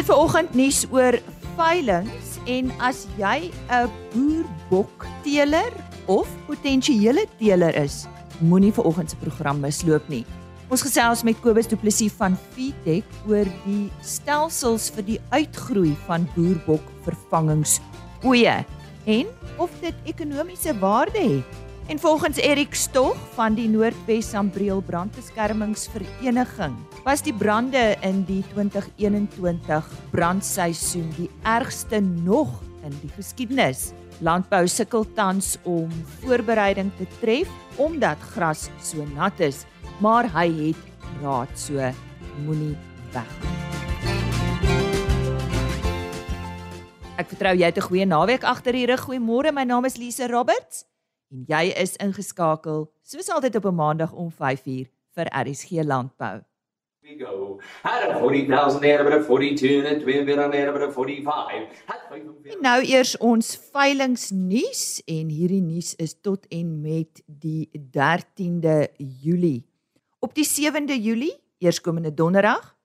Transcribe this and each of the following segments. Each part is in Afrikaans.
het ver oggend nuus oor veilinge en as jy 'n boerbok teeler of potensiële teeler is, moenie ver oggend se program misloop nie. Ons gesels met Kobus Du Plessis van Feedtech oor die stelsels vir die uitgroei van boerbok vervangingsoeye en of dit ekonomiese waarde het. En volgens Erik Stog van die Noordwes Sambreel Brandbeskermingsvereniging was die brande in die 2021 brandseisoen die ergste nog in die geskiedenis. Landbou sukkel tans om voorbereiding te tref omdat gras so nat is, maar hy het raad so moenie weg. Ek vertrou jy het 'n goeie naweek agter die rug. Goeiemôre, my naam is Lise Roberts en jy is ingeskakel soos altyd op 'n maandag om 5uur vir RSG Landbou. We go. Had a 40,000 there but a 42 and 2 bit on there but a 45. En nou eers ons veilingnuus en hierdie nuus is tot en met die 13de Julie. Op die 7de Julie, eerskomende donderdag,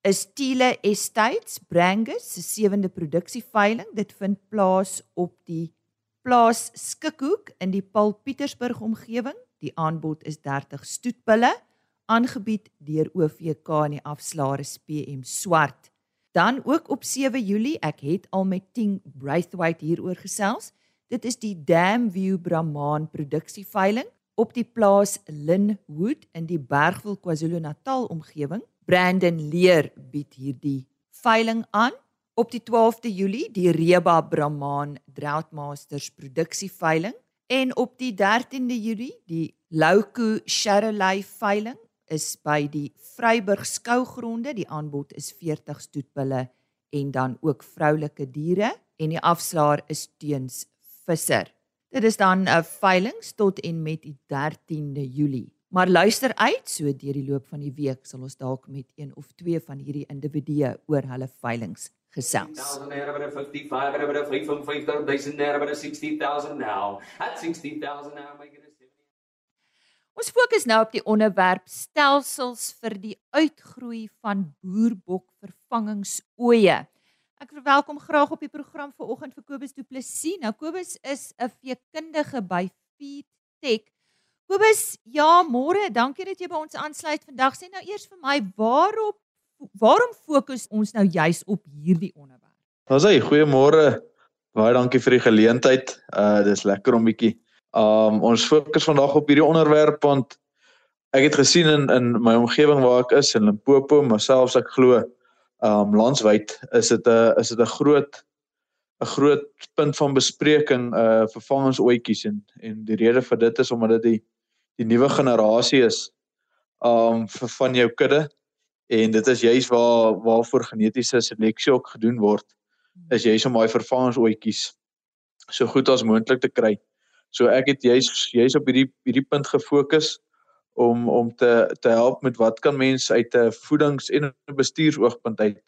is Tiele Estates Brangus se sewende produksieveiling. Dit vind plaas op die plaas Skikhoek in die Paul Pietersburg omgewing. Die aanbod is 30 stoetbulle aangebied deur OVK in die afslaers PM Swart. Dan ook op 7 Julie, ek het al met Ting Braithwaite hieroor gesels. Dit is die Dam View Brahman produksieveiling op die plaas Linwood in die Bergville KwaZulu-Natal omgewing. Brandon Leer bied hierdie veiling aan op die 12de Julie die Reba Brahman Droughtmasters produksieveiling en op die 13de Julie die Louko Charolais veiling is by die Vryburg skougronde die aanbod is 40 stoetbulle en dan ook vroulike diere en die afslaer is teens visser. Dit is dan 'n veiling tot en met die 13de Julie. Maar luister uit, so deur die loop van die week sal ons dalk met een of twee van hierdie individue oor hulle veilings gesels. Ons fokus nou op die onderwerp stelsels vir die uitgroei van boerbok vervangingsoeye. Ek verwelkom graag op die program vanoggend vir Kobus Du Plessis. Nou Kobus is 'n veekundige by Feedtech. Kobus, ja, môre, dankie dat jy by ons aansluit vandag. Sê nou eers vir my, waarop waarom fokus ons nou juis op hierdie onderwerp? Ons sê goeiemôre. Baie dankie vir die geleentheid. Uh dis lekker om bietjie um ons fokus vandag op hierdie onderwerp want ek het gesien in in my omgewing waar ek is in Limpopo, maar selfs ek glo um landwyd is dit 'n is dit 'n groot 'n groot punt van bespreking uh vervangingsoetjies en en die rede vir dit is omdat dit die die nuwe generasie is um vir van jou kudde en dit is juis waar waarvoor genetiese seleksie ook gedoen word is juis om daai vervangingsoetjies so goed as moontlik te kry. So ek het juis juis op hierdie hierdie punt gefokus om om te te help met wat kan mense uit 'n voedings- en bestuursoogpunt uit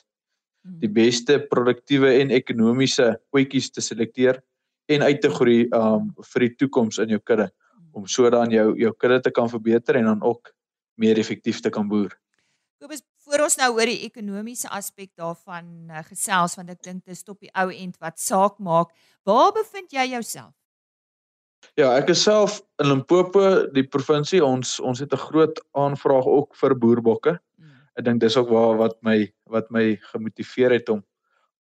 die hmm. beste produktiewe en ekonomiese oetjies te selekteer en uit te groei um vir die toekoms in jou kudde om sodan jou jou kudde te kan verbeter en dan ook meer effektief te kan boer. Kobus, voor ons nou oor die ekonomiese aspek daarvan uh, gesels want ek dink dit is op die ou end wat saak maak. Waar bevind jy jouself? Ja, ek is self in Limpopo, die provinsie. Ons ons het 'n groot aanvraag ook vir boerbokke. Mm. Ek dink dis ook waar wat my wat my gemotiveer het om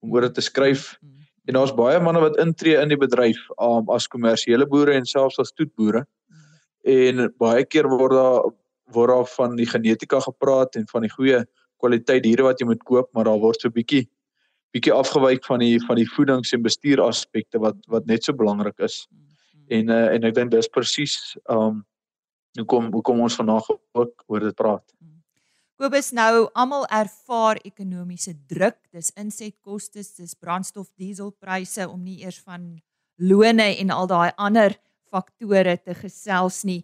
om oor dit te skryf. Mm. Mm. En daar's baie manne wat intree in die bedryf um, as kommersiële boere en selfs as stoetboere. Mm. En baie keer word daar word daar van die genetika gepraat en van die goeie kwaliteit diere wat jy moet koop, maar daar word so bietjie bietjie afgewyk van die van die voedings en bestuur aspekte wat wat net so belangrik is. En uh, en ek dink dis presies um hoekom hoekom ons vandag ook oor dit praat. Kobus nou almal ervaar ekonomiese druk, dis insetkoste, dis brandstof, dieselpryse om nie eers van lone en al daai ander faktore te gesels nie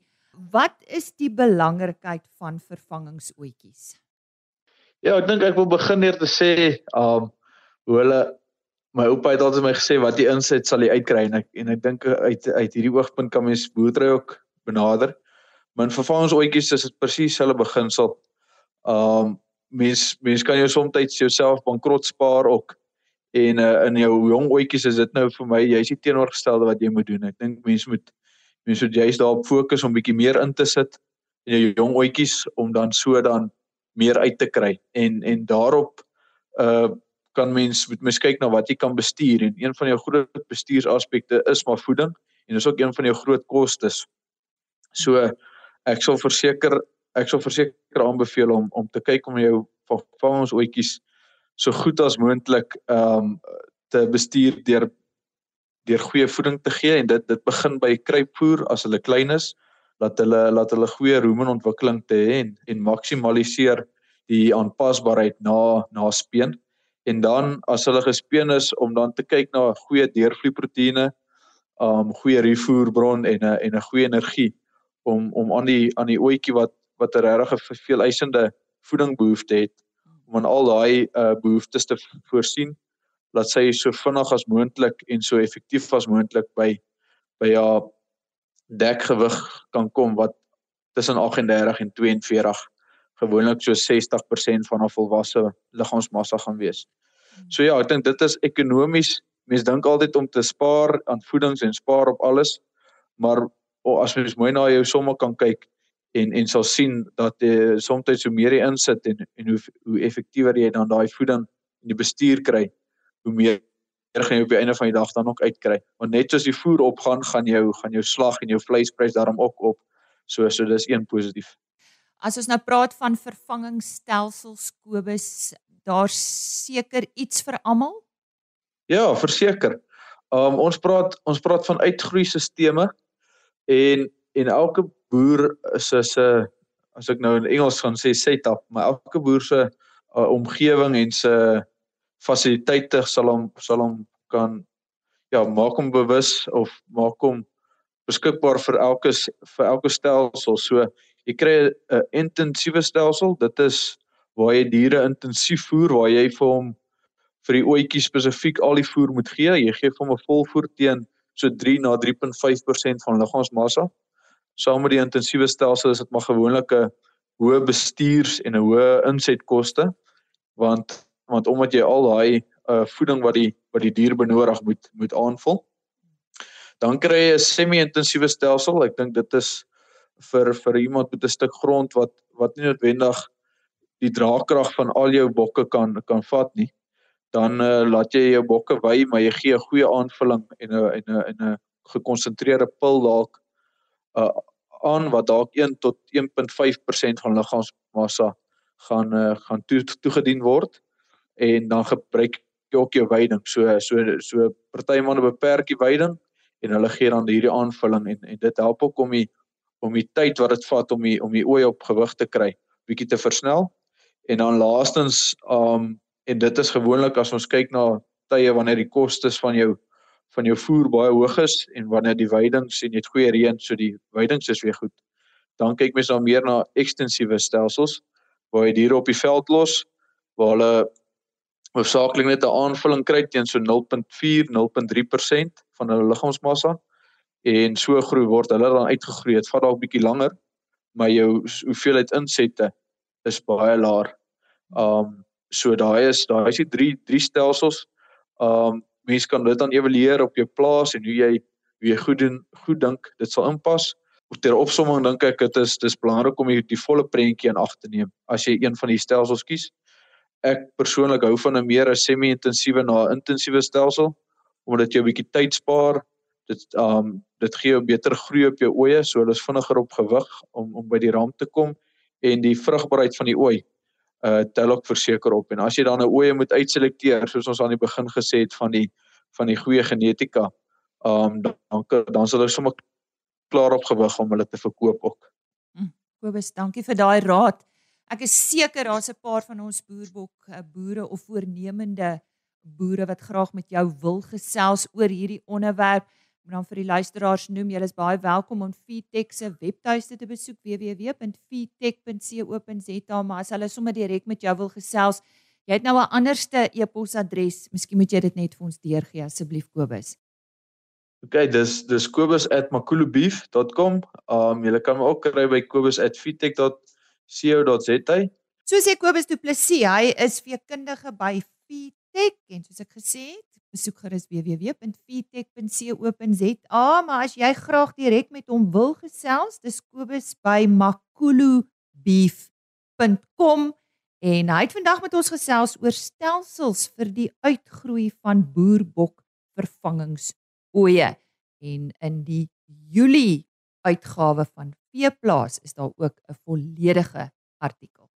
wat is die belangrikheid van vervangingsoetjies? Ja, ek dink ek wil begin neer te sê, um hoe hulle my oupa het altyd my gesê wat die inset sal jy uitkry en ek en ek dink uit uit hierdie oogpunt kan mens boerdery ook benader. Maar vervangingsoetjies is dit presies hulle beginsel. Um mens mens kan jou soms jouself bankrot spaar ook. En uh, in jou jong ouetjies is dit nou vir my jy's die teenoorgestelde wat jy moet doen. Ek dink mense moet mense moet juist daarop fokus om bietjie meer in te sit in jou jong ouetjies om dan so dan meer uit te kry. En en daarop uh kan mens moet mens kyk na wat jy kan bestuur en een van jou groot bestuursaspekte is maar voeding en dis ook een van jou groot kostes. So ek sal verseker ek sal verseker aanbeveel om om te kyk om jou van ons oetjies so goed as moontlik ehm um, te bestuur deur deur goeie voeding te gee en dit dit begin by kruipvoer as hulle klein is dat hulle laat hulle goeie rumontwikkeling te hê en en maksimaliseer die aanpasbaarheid na na speen. En dan as hulle gespeen is om dan te kyk na goeie deurvloeiproteïene, um goeie refoerbron en 'n en 'n goeie energie om om aan die aan die oetjie wat wat 'n regtig veel eisende voedingbehoefte het om aan al daai uh behoeftes te voorsien laat sy so vinnig as moontlik en so effektief as moontlik by by haar dekgewig kan kom wat tussen 38 en 42 gewoonlik so 60% van 'n volwasse liggaamsmassa gaan wees. So ja, ek dink dit is ekonomies. Mense dink altyd om te spaar aan voedings en spaar op alles, maar oh, as mens mooi na jou somme kan kyk en en sal sien dat jy uh, soms hoe meer jy insit en en hoe hoe effektiewer jy dan daai voeding in die bestuur kry, hoe meer gaan jy op die einde van die dag dan ook uitkry. Want net soos die voer opgaan, gaan jou gaan jou slag en jou vleisprys daarom ook op. So so dis een positief. As ons nou praat van vervangingsstelsels Kobus, daar seker iets vir almal? Ja, verseker. Um ons praat ons praat van uitgroeisisteme en en elke boer se se as ek nou in Engels gaan sê setup, maar elke boer se uh, omgewing en se fasiliteite sal hom sal hom kan ja, maak hom bewus of maak hom beskikbaar vir elke vir elke stelsel. So jy kry 'n intensiewe stelsel. Dit is waar jy diere intensief voer, waar jy vir hom vir die oetjie spesifiek al die voer moet gee. Jy gee hom 'n volvoer teen so 3 na 3.5% van liggaamsmassa. Saam met die intensiewe stelsel is dit maar gewoonlik 'n hoë bestuurs en 'n hoë insetkoste want want omdat jy al daai uh voeding wat die wat die dier benodig moet moet aanvul. Dan kry jy 'n semi-intensiewe stelsel. Ek dink dit is vir vir iemand met 'n stuk grond wat wat nie noodwendig die draagkrag van al jou bokke kan kan vat nie. Dan uh, laat jy jou bokke wy, maar jy gee 'n goeie aanvulling en 'n en 'n en 'n gekonsentreerde pil dalk uh aan wat dalk 1 tot 1.5% van liggaamsmassa gaan uh, gaan toe, toegedien word en dan gebruik jy ook jou veiding. So so so party manne beperk die veiding en hulle gee dan hierdie aanvulling en en dit help ook om die om die tyd wat dit vat om die om die ooi op gewig te kry bietjie te versnel. En dan laastens um en dit is gewoonlik as ons kyk na tye wanneer die kostes van jou van jou voer baie hoog is en wanneer die veiding sien jy het goeie reën so die veidings is weer goed. Dan kyk mens dan meer na ekstensiewe stelsels waar jy diere op die veld los waar hulle hoofsaaklik net 'n aanvulling kry teen so 0.4 0.3% van hulle liggaamsmassa en so groei word hulle dan uitgegroei. Dit vat dalk bietjie langer, maar jou hoeveelheid insette is baie laer. Um so daai is daai is die drie drie stelsels. Um mense kan dit dan evalueer op jou plaas en hoe jy hoe jy goed doen goed dink dit sal inpas. Ter opsomming dink ek dit is dis belangrik om die, die volle prentjie in ag te neem as jy een van die stelsels kies ek persoonlik hou van 'n meer semi-intensiewe na 'n intensiewe stelsel omdat dit jou 'n bietjie tyd spaar. Dit um dit gee jou beter groei op jou oeye, so hulle is vinniger op gewig om om by die ram te kom en die vrugbaarheid van die ooi uh tel ook verseker op. En as jy dan 'n oeye moet uitselekteer soos ons aan die begin gesê het van die van die goeie genetika, um dan dan sal hulle sommer klaar op gewig om hulle te verkoop ook. Hm, Kobus, dankie vir daai raad. Ek is seker daar's 'n paar van ons boerbok eh, boere of voornemende boere wat graag met jou wil gesels oor hierdie onderwerp. Maar dan vir die luisteraars noem, julle is baie welkom om Feedtech se webtuiste te besoek www.feedtech.co.za, maar as hulle sommer direk met jou wil gesels, jy het nou 'n anderste e-posadres, miskien moet jy dit net vir ons deurgee asseblief Kobus. OK, dis dis kobus@makulubeef.com. Um jy kan my ook kry by kobus@feedtech.co.za co.za So sê Kobus Du Plessis, hy is veekundige by Feedtech en soos ek gesê het, besoek gerus www.feedtech.co.za, maar as jy graag direk met hom wil gesels, dis Kobus by makulubeef.com en hy het vandag met ons gesels oor stelsels vir die uitgroei van boerbok vervangingsoeye en in die Julie uitgawe van Veeplaas is daar ook 'n volledige artikel.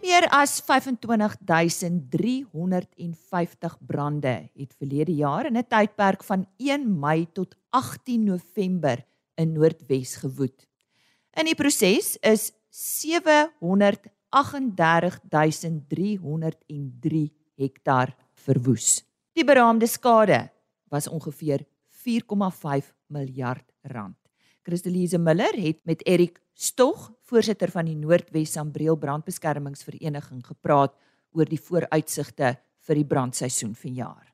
Meer as 25350 brande het verlede jaar in 'n tydperk van 1 Mei tot 18 November in Noordwes gewoed. In die proses is 738303 hektaar verwoes. Die beraamde skade was ongeveer 4,5 miljard rand. Christelise Miller het met Erik Stog, voorsitter van die Noordwes Sambreel Brandbeskermingsvereniging, gepraat oor die vooruitsigte vir die brandseisoen vanjaar.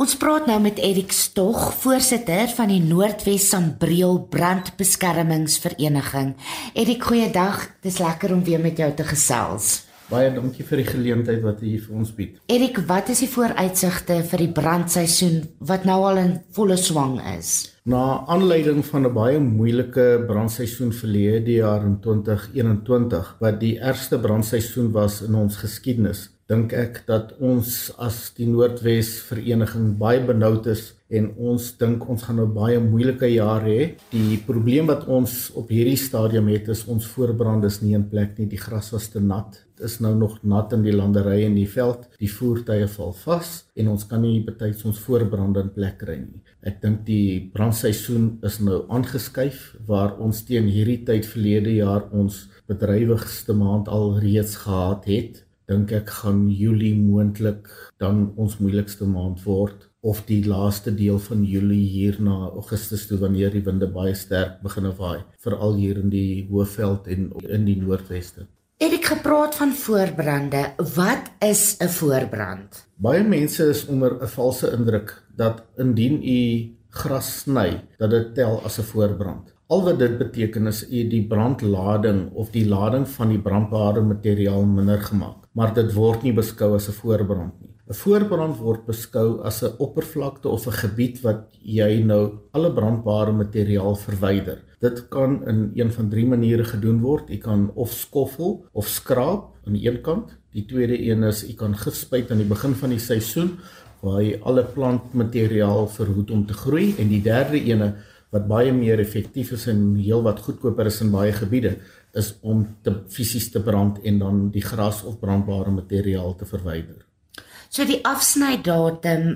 Ons praat nou met Erik Stog, voorsitter van die Noordwes Sambreel Brandbeskermingsvereniging. Erik, goeiedag. Dis lekker om weer met jou te gesels. Baie dankie vir die geleentheid wat u vir ons bied. Erik, wat is die vooruitsigte vir die brandseisoen wat nou al in volle swang is? Na aanleiding van 'n baie moeilike brandseisoen verlede jaar in 2021 wat die ergste brandseisoen was in ons geskiedenis, dink ek dat ons as die Noordwes Vereniging baie benoud is en ons dink ons gaan 'n baie moeilike jaar hê. Die probleem wat ons op hierdie stadium het is ons voorbrande is nie in plek nie. Die gras was te nat is nou nog nat in die landery en die veld. Die voertuie val vas en ons kan nie betyds ons voorbrande in plek kry nie. Ek dink die brandseisoen is nou aangeskuif waar ons teen hierdie tyd verlede jaar ons bedrywigste maand al reeds gehad het. Dink ek gaan Julie moontlik dan ons moeilikste maand word of die laaste deel van Julie hier na Augustus toe wanneer die winde baie sterk begin waai veral hier in die Hoëveld en in die Noordweste. Het ek gepraat van voorbrande. Wat is 'n voorbrand? Baie mense is onder 'n valse indruk dat indien u gras sny, dat dit tel as 'n voorbrand. Al wat dit beteken is u die brandlading of die lading van die brandbare materiaal minder gemaak, maar dit word nie beskou as 'n voorbrand nie. 'n Voorbrand word beskou as 'n oppervlakte of 'n gebied wat jy nou alle brandbare materiaal verwyder. Dit kan in een van drie maniere gedoen word. Jy kan of skoffel of skraap aan die een kant. Die tweede een is jy kan gif spuit aan die begin van die seisoen waar jy alle plantmateriaal verhoed om te groei en die derde ene wat baie meer effektief is en heelwat goedkoper is in baie gebiede is om te fisies te brand en dan die gras of brandbare materiaal te verwyder. So die afsnydatum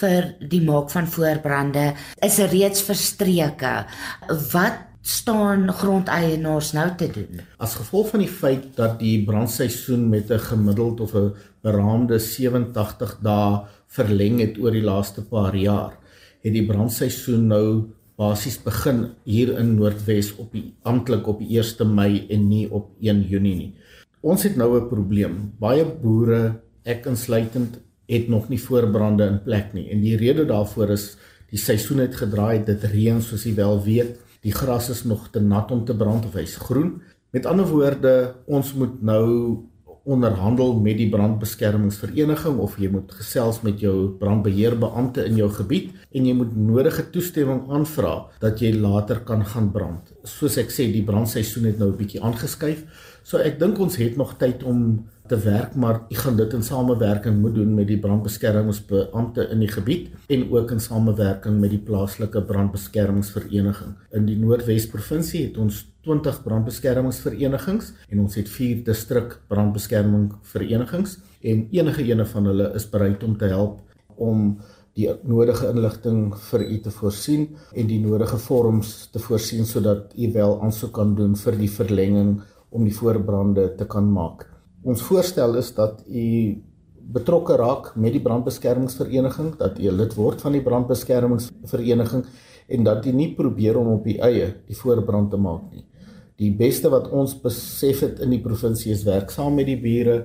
vir die maak van voorbrande is reeds verstreke. Wat staan grondeienaars nou te doen? As gevolg van die feit dat die brandseisoen met 'n gemiddeld of 'n beraamde 87 dae verleng het oor die laaste paar jaar, het die brandseisoen nou basies begin hier in Noordwes op die amptelik op die 1 Mei en nie op 1 Junie nie. Ons het nou 'n probleem. Baie boere ek insluitend het nog nie voorbrande in plek nie en die rede daarvoor is die seisoen het gedraai dit reën soos jy wel weet die gras is nog te nat om te brand of hy's groen met ander woorde ons moet nou onderhandel met die brandbeskermingsvereniging of jy moet gesels met jou brandbeheerbeampte in jou gebied en jy moet nodige toestemming aanvra dat jy later kan gaan brand. Soos ek sê, die brandseisoen het nou 'n bietjie aangeskuif. So ek dink ons het nog tyd om te werk, maar ek gaan dit in samewerking moet doen met die brandbeskermingsbeampte in die gebied en ook in samewerking met die plaaslike brandbeskermingsvereniging. In die Noordwes provinsie het ons 20 brandbeskermingsverenigings en ons het 4 distrik brandbeskermingsverenigings en enige ene van hulle is bereid om te help om die nodige inligting vir u te voorsien en die nodige vorms te voorsien sodat u wel aansoek kan doen vir die verlenging om die voorbrande te kan maak. Ons voorstel is dat u betrokke raak met die brandbeskermingsvereniging, dat u lid word van die brandbeskermingsvereniging en dat u nie probeer om op u eie die voorbrand te maak nie. Die beste wat ons besef het in die provinsie is werk saam met die bure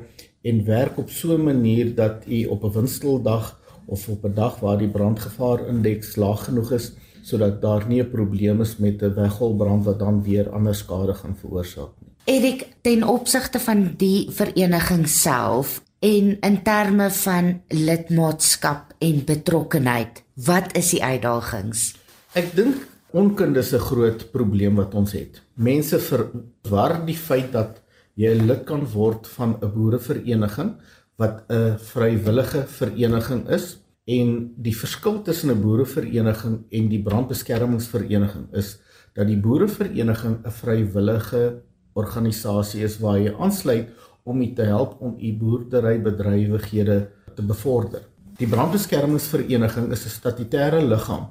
en werk op so 'n manier dat u op 'n winsteldag of op 'n dag waar die brandgevaar indeks laag genoeg is sodat daar nie 'n probleem is met 'n weggolbrand wat dan weer ander skade gaan veroorsaak nie. Erik, ten opsigte van die vereniging self en in terme van lidmaatskap en betrokkenheid, wat is die uitdagings? Ek dink onkunde is 'n groot probleem wat ons het. Mense verwar die feit dat jy lid kan word van 'n boerevereniging wat 'n vrywillige vereniging is en die verskil tussen 'n boerevereniging en die brandbeskermingsvereniging is dat die boerevereniging 'n vrywillige organisasie is waar jy aansluit om u te help om u boerderybedrywighede te bevorder. Die brandbeskermingsvereniging is 'n statutêre liggaam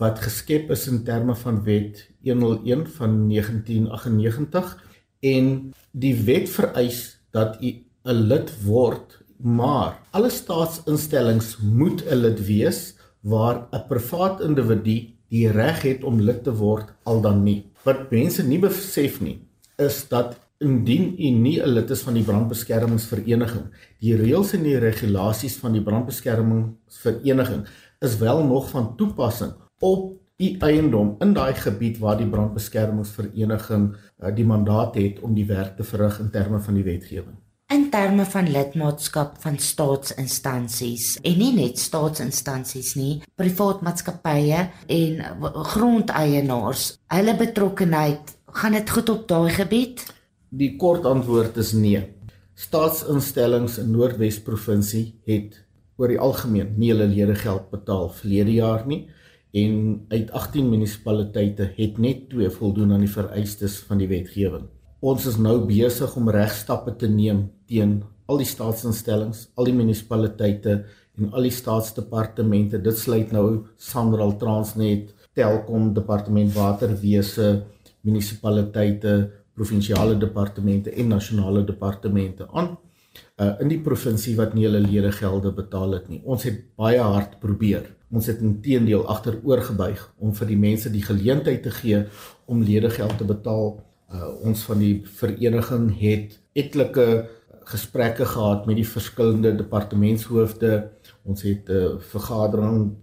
wat geskep is in terme van wet 101 van 1998 en die wet vereis dat u 'n lid word maar alle staatsinstellings moet 'n lid wees waar 'n privaat individu die reg het om lid te word al dan nie. Wat mense nie besef nie is dat indien u nie 'n lid is van die brandbeskermingsvereniging die reëls en die regulasies van die brandbeskermingsvereniging is wel nog van toepassing op u eiendom in daai gebied waar die brandbeskermingsvereniging uh, die mandaat het om die werk te verrig in terme van die wetgewing. In terme van lidmaatskap van staatsinstansies en nie net staatsinstansies nie, privaat maatskappye en grondeienaars, hulle betrokkenheid, gaan dit goed op daai gebied? Die kort antwoord is nee. Staatsinstellings in Noordwes provinsie het oor die algemeen nie hulle lede geld betaal verlede jaar nie en uit 18 munisipaliteite het net 2 voldoen aan die vereistes van die wetgewing. Ons is nou besig om regstappe te neem teen al die staatsinstellings, al die munisipaliteite en al die staatsdepartemente. Dit sluit nou Sanral Transnet, Telkom, Departement Waterwese, munisipaliteite, provinsiale departemente en nasionale departemente aan uh, in die provinsie wat nie hulle lede gelde betaal het nie. Ons het baie hard probeer. Ons het intedeel agteroor gebuig om vir die mense die geleentheid te gee om ledegeld te betaal. Uh, ons van die vereniging het etlike gesprekke gehad met die verskillende departementshoofde. Ons het 'n uh, vergadering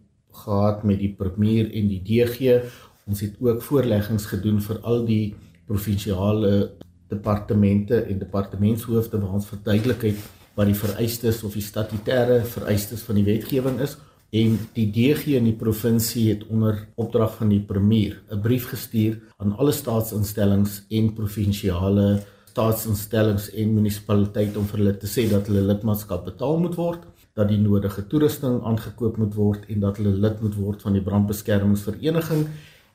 gehad met die premier en die DG. Ons het ook voorleggings gedoen vir al die provinsiale departemente en departementshoofde waar ons verduidelik het wat die vereistes of die statutêre vereistes van die wetgewing is en die DG in die provinsie het onder opdrag van die premier 'n brief gestuur aan alle staatsinstellings en provinsiale staatsinstellings en munisipaliteite om vir hulle te sê dat hulle lidmaatskap betaal moet word dat die nodige toerusting aangekoop moet word en dat hulle lid moet word van die brandbeskermingsvereniging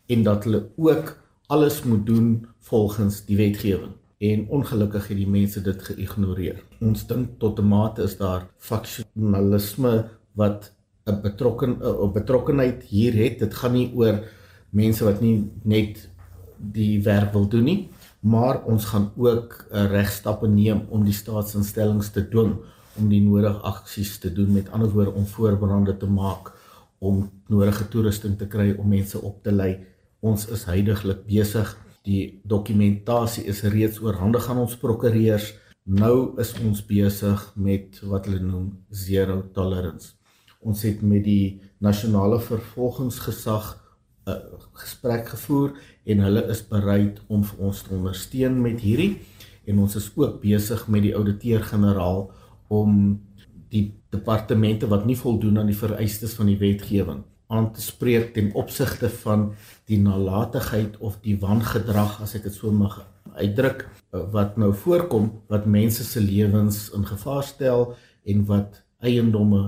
en dat hulle ook alles moet doen volgens die wetgewing en ongelukkig het die mense dit geïgnoreer. Ons dink tot 'n mate is daar faksionalisme wat 'n betrokken 'n betrokkenheid hier het. Dit gaan nie oor mense wat nie net die werk wil doen nie, maar ons gaan ook eh, regstappe neem om die staatsinstellings te dwing om die nodige aksies te doen met ander woorde om voorbrande te maak om nodige toerusting te kry om mense op te lei. Ons is heidaglik besig Die dokumentasie is reeds oorhandig aan ons prokureurs. Nou is ons besig met wat hulle noem zero tolerance. Ons het met die nasionale vervolgingsgesag 'n uh, gesprek gevoer en hulle is bereid om vir ons te ondersteun met hierdie. En ons is ook besig met die ouditeur-generaal om die departemente wat nie voldoen aan die vereistes van die wetgewing aan te spreek ten opsigte van die nalatigheid of die wangedrag as ek dit so mag uitdruk wat nou voorkom wat mense se lewens in gevaar stel en wat eiendomme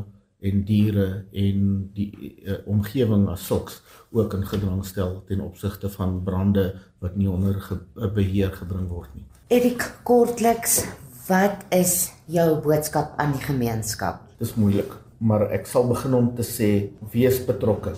en diere en die uh, omgewing as sulks ook in gedrang stel ten opsigte van brande wat nie onder ge beheer gebring word nie. Erik kortliks, wat is jou boodskap aan die gemeenskap? Dis moeilik maar ek sal begin om te sê wees betrokke.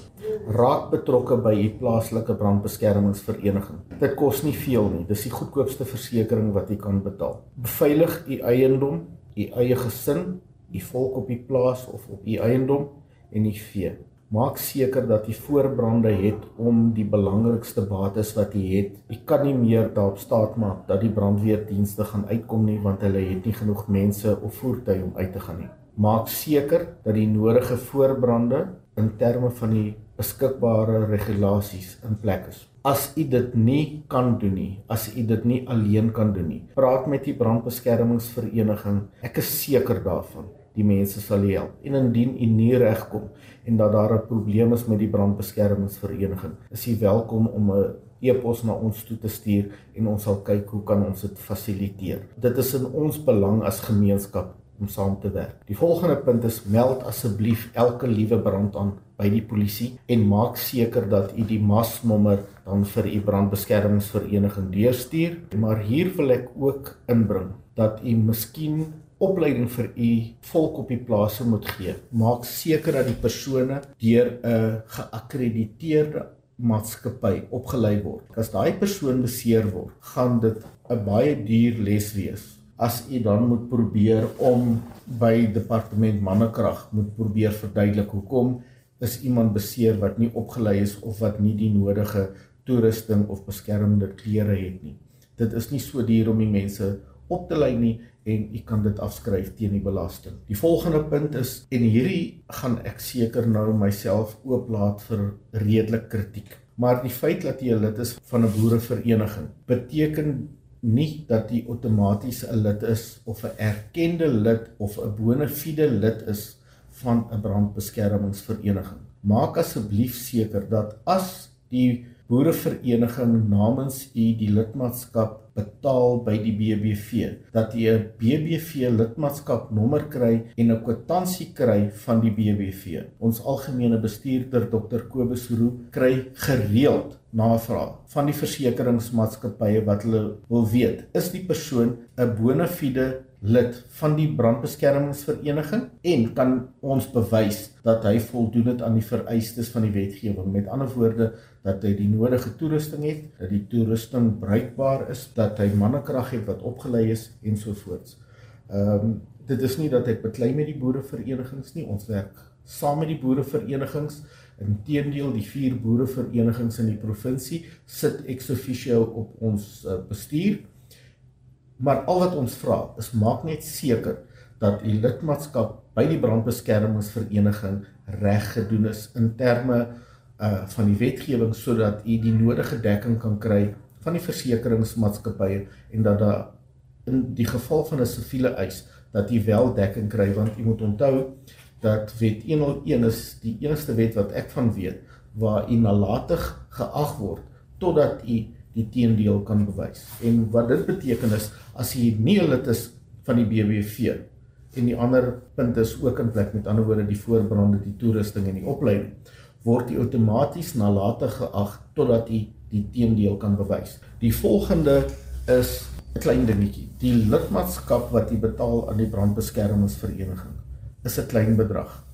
Raak betrokke by u plaaslike brandbeskermingsvereniging. Dit kos nie veel nie. Dis die goedkoopste versekerings wat u kan betaal. Beveilig u eiendom, u eie gesin, u volk op die plaas of op u eiendom en u vee. Maak seker dat u voorbrande het om die belangrikste bates wat u het. U kan nie meer daarop staat maak dat die brandweerdienste gaan uitkom nie want hulle het nie genoeg mense of voertuie om uit te gaan nie Maak seker dat die nodige voorbrande in terme van die beskikbare regulasies in plek is. As u dit nie kan doen nie, as u dit nie alleen kan doen nie, praat met die brandbeskermingsvereniging. Ek is seker daarvan die mense sal help. En indien u nie regkom en dat daar 'n probleem is met die brandbeskermingsvereniging, is u welkom om 'n e-pos na ons toe te stuur en ons sal kyk hoe kan ons dit fasiliteer. Dit is in ons belang as gemeenskap om saam te werk. Die volgende punt is meld asseblief elke liewe brand aan by die polisie en maak seker dat u die masnommer dan vir u brandbeskermingsvereniging deurstuur. Maar hier wil ek ook inbring dat u miskien opleiding vir u volk op die plase moet gee. Maak seker dat die persone deur 'n geakkrediteerde maatskappy opgelei word. As daai persoon beseer word, gaan dit 'n baie duur les wees as u dan moet probeer om by departement mannekrag moet probeer verduidelik hoekom is iemand beseer wat nie opgelei is of wat nie die nodige toerusting of beskermende klere het nie. Dit is nie so duur om die mense op te lei nie en u kan dit afskryf teen die belasting. Die volgende punt is en hierdie gaan ek seker nou myself ooplaat vir redelik kritiek. Maar die feit dat jy 'n lid is van 'n boerevereniging beteken nie dat jy outomaties 'n lid is of 'n erkende lid of 'n bonafide lid is van 'n brandbeskermingsvereniging. Maak asseblief seker dat as die boerevereniging namens u die lidmaatskap betaal by die BBV dat jy 'n BBV lidmaatskap nommer kry en 'n kwitansie kry van die BBV. Ons algemene bestuurder Dr Kobus Roo kry gereeld navraag van die versekeringsmaatskappye wat hulle wil weet, is die persoon 'n bona fide lid van die brandbeskermingsvereniging en kan ons bewys dat hy voldoen het aan die vereistes van die wetgewing. Met ander woorde dat hy die nodige toerusting het, dat die toerusting bruikbaar is, dat hy mannekrag het wat opgelei is en so voort. Ehm um, dit is nie dat hy beklei met die boereverenigings nie, ons werk saam met die boereverenigings Inteendeel, die vier boereverenigings in die provinsie sit ex officio op ons uh, bestuur. Maar al wat ons vra is maak net seker dat u lidmaatskap by die brandbeskermingsvereniging reg gedoen is in terme uh van die wetgewing sodat u die nodige dekking kan kry van die versekeringsmaatskappye en dat daar in die geval van 'n siviele eis dat u wel dekking kry want u moet onthou dat wet 101 is die enigste wet wat ek van weet waar u nalatig geag word totdat u die teendeel kan bewys. En wat dit beteken is as u nie lid is van die BBV en die ander punt is ook in plek met ander woorde die voorbrande, die toerusting en die opleiding word u outomaties nalatig geag totdat u die teendeel kan bewys. Die volgende is 'n klein dingetjie. Die lidmaatskap wat u betaal aan die brandbeskermingsvereniging is 'n klein bedrag.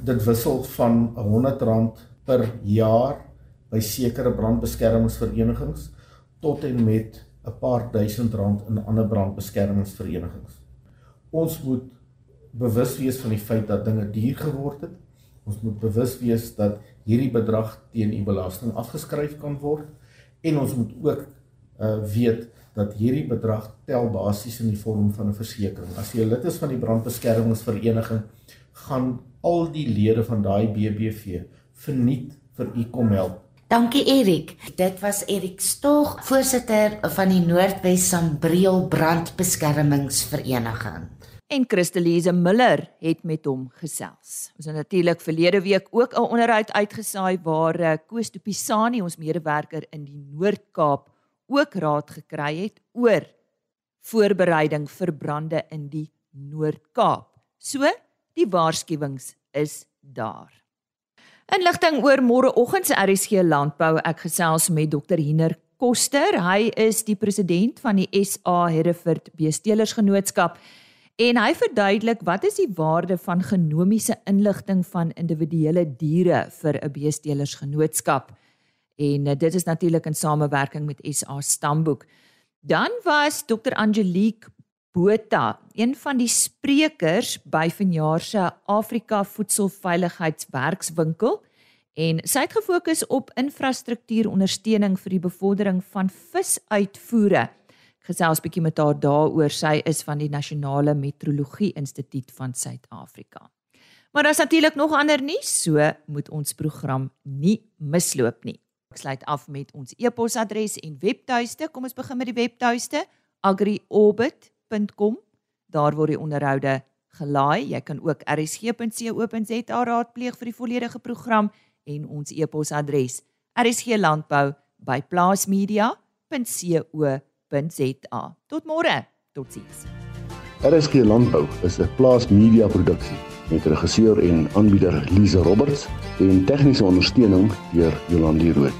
Dit wissel van R100 per jaar by sekere brandbeskermingsverenigings tot en met 'n paar duisend rand in ander brandbeskermingsverenigings. Ons moet bewus wees van die feit dat dinge duur geword het. Ons moet bewus wees dat hierdie bedrag teen u belasting afgeskryf kan word en ons moet ook uh weet dat hierdie bedrag tel basies in die vorm van 'n versekering. As jy lid is van die brandbeskermingsvereniging, gaan al die lede van daai BBV verniet vir u kom help. Dankie Erik. Dit was Erik Stoog, voorsitter van die Noordwes Sambreel Brandbeskermingsvereniging. En Christelise Miller het met hom gesels. Ons het natuurlik verlede week ook 'n onderhoud uitgesaai waar eh, Koos de Pisani, ons medewerker in die Noord-Kaap, ook raad gekry het oor voorbereiding vir brande in die Noord-Kaap. So, die waarskuwings is daar. Inligting oor môreoggend se RSG Landbou, ek gesels met Dr. Hiner Koster. Hy is die president van die SA Hereford Beestelersgenootskap en hy verduidelik wat is die waarde van genomiese inligting van individuele diere vir 'n beestelersgenootskap en uh, dit is natuurlik in samewerking met SA Stamboek. Dan was Dr Angelique Botha, een van die sprekers by vanjaar se Afrika Voedselveiligheidswerkswinkel en sy het gefokus op infrastruktuurondersteuning vir die bevordering van visuitvoere. Ek gesels bietjie met haar daaroor. Sy is van die Nasionale Metrologie Instituut van Suid-Afrika. Maar daar's natuurlik nog ander nuus, so moet ons program nie misloop nie. Ek sluit af met ons e-posadres en webtuiste. Kom ons begin met die webtuiste: agriorbit.com. Daar word die onderhoude gelaai. Jy kan ook rsg.co.za raadpleeg vir die volledige program en ons e-posadres rsglandbou@plaasmedia.co.za. Tot môre. Totsiens. RSG Landbou is 'n Plaas Media produksie met regisseur en aanbieder Lize Roberts en tegniese ondersteuning deur Jolande Rooi.